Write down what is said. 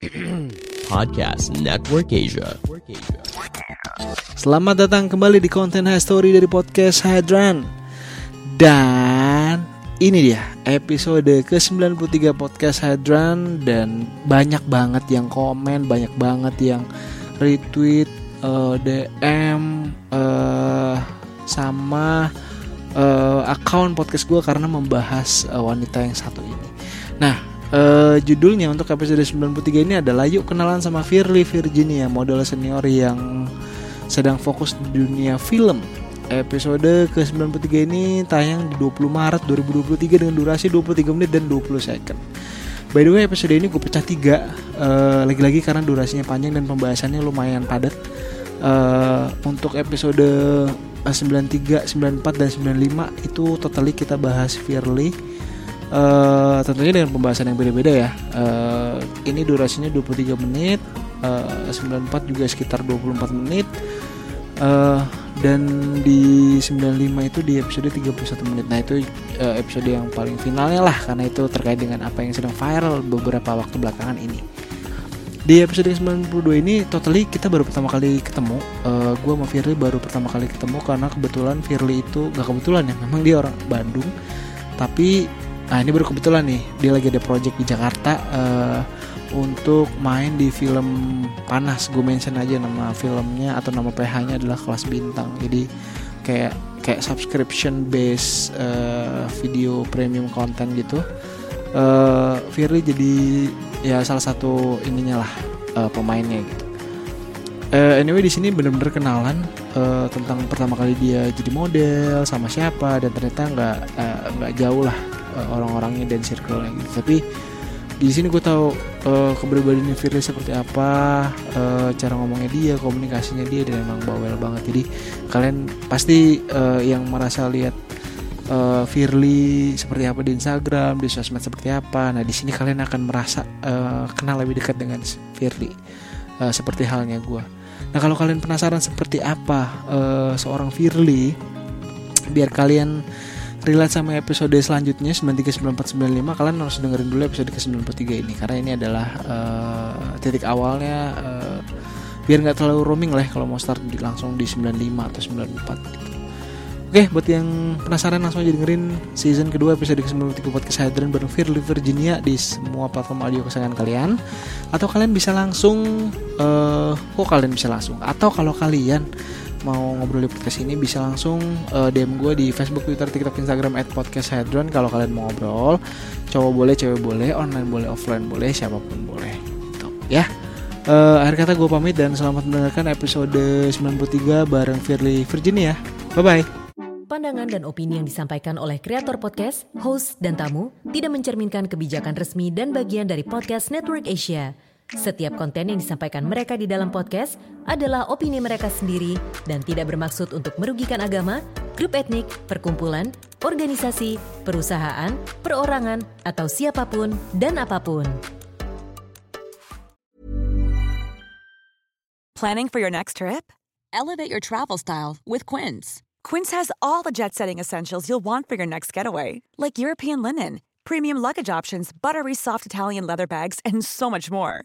Podcast Network Asia. Selamat datang kembali di konten High Story dari podcast Hydran Dan ini dia episode ke-93 podcast Hydran Dan banyak banget yang komen, banyak banget yang retweet, eh, DM, eh, sama eh, akun podcast gue karena membahas eh, wanita yang satu ini Nah eh, judulnya untuk episode 93 ini adalah Yuk kenalan sama Firly Virginia, model senior yang sedang fokus di dunia film. Episode ke-93 ini tayang di 20 Maret 2023 dengan durasi 23 menit dan 20 second. By the way episode ini gue pecah tiga eh, Lagi-lagi karena durasinya panjang dan pembahasannya lumayan padat Eh, Untuk episode eh, 93, 94, dan 95 itu totally kita bahas Firly Eh, tentunya dengan pembahasan yang beda-beda ya. Eh, ini durasinya 23 menit, eh, 94 juga sekitar 24 menit. Eh, dan di 95 itu di episode 31 menit. Nah, itu eh, episode yang paling finalnya lah karena itu terkait dengan apa yang sedang viral beberapa waktu belakangan ini. Di episode 92 ini totally kita baru pertama kali ketemu. Eh gue sama Firly baru pertama kali ketemu karena kebetulan Firly itu gak kebetulan ya, memang dia orang Bandung. Tapi nah ini baru kebetulan nih dia lagi ada project di Jakarta eh, untuk main di film Panas. Gue mention aja nama filmnya atau nama PH-nya adalah Kelas Bintang. Jadi kayak kayak subscription base eh, video premium content gitu. eh Firly jadi ya salah satu ininya lah eh, pemainnya gitu. Eh, anyway di sini bener-bener kenalan eh, tentang pertama kali dia jadi model sama siapa dan ternyata nggak nggak jauh lah eh, orang-orangnya dan circle-nya gitu. Tapi di sini gue tahu eh, kepribadiannya Firly seperti apa, eh, cara ngomongnya dia, komunikasinya dia dan emang bawel banget. Jadi kalian pasti eh, yang merasa lihat eh, Firly seperti apa di Instagram, di sosmed seperti apa. Nah di sini kalian akan merasa eh, kenal lebih dekat dengan Firly, Eh, seperti halnya gue. Nah kalau kalian penasaran seperti apa eh, seorang Firly, biar kalian relate sama episode selanjutnya 93, 94, 95 kalian harus dengerin dulu episode ke 93 ini karena ini adalah eh, titik awalnya eh, biar nggak terlalu roaming lah ya kalau mau start di- langsung di 95 atau 94 gitu. Oke, buat yang penasaran langsung aja dengerin season kedua episode ke-93 podcast Hydran bareng Firly Virginia di semua platform audio kesayangan kalian. Atau kalian bisa langsung, eh kok kalian bisa langsung? Atau kalau kalian mau ngobrol di podcast ini bisa langsung eh, DM gue di Facebook, Twitter, TikTok, Instagram @podcasthydran kalau kalian mau ngobrol. Cowok boleh, cewek boleh, online boleh, offline boleh, siapa pun boleh. Gitu, ya. Eh, akhir kata gue pamit dan selamat mendengarkan episode 93 bareng Firly Virginia. Bye bye. Pandangan dan opini yang disampaikan oleh kreator podcast, host, dan tamu tidak mencerminkan kebijakan resmi dan bagian dari podcast Network Asia. Setiap konten yang disampaikan mereka di dalam podcast adalah opini mereka sendiri dan tidak bermaksud untuk merugikan agama, grup etnik, perkumpulan, organisasi, perusahaan, perorangan, atau siapa pun dan apa pun. Planning for your next trip? Elevate your travel style with Quince. Quince has all the jet setting essentials you'll want for your next getaway, like European linen, premium luggage options, buttery soft Italian leather bags, and so much more.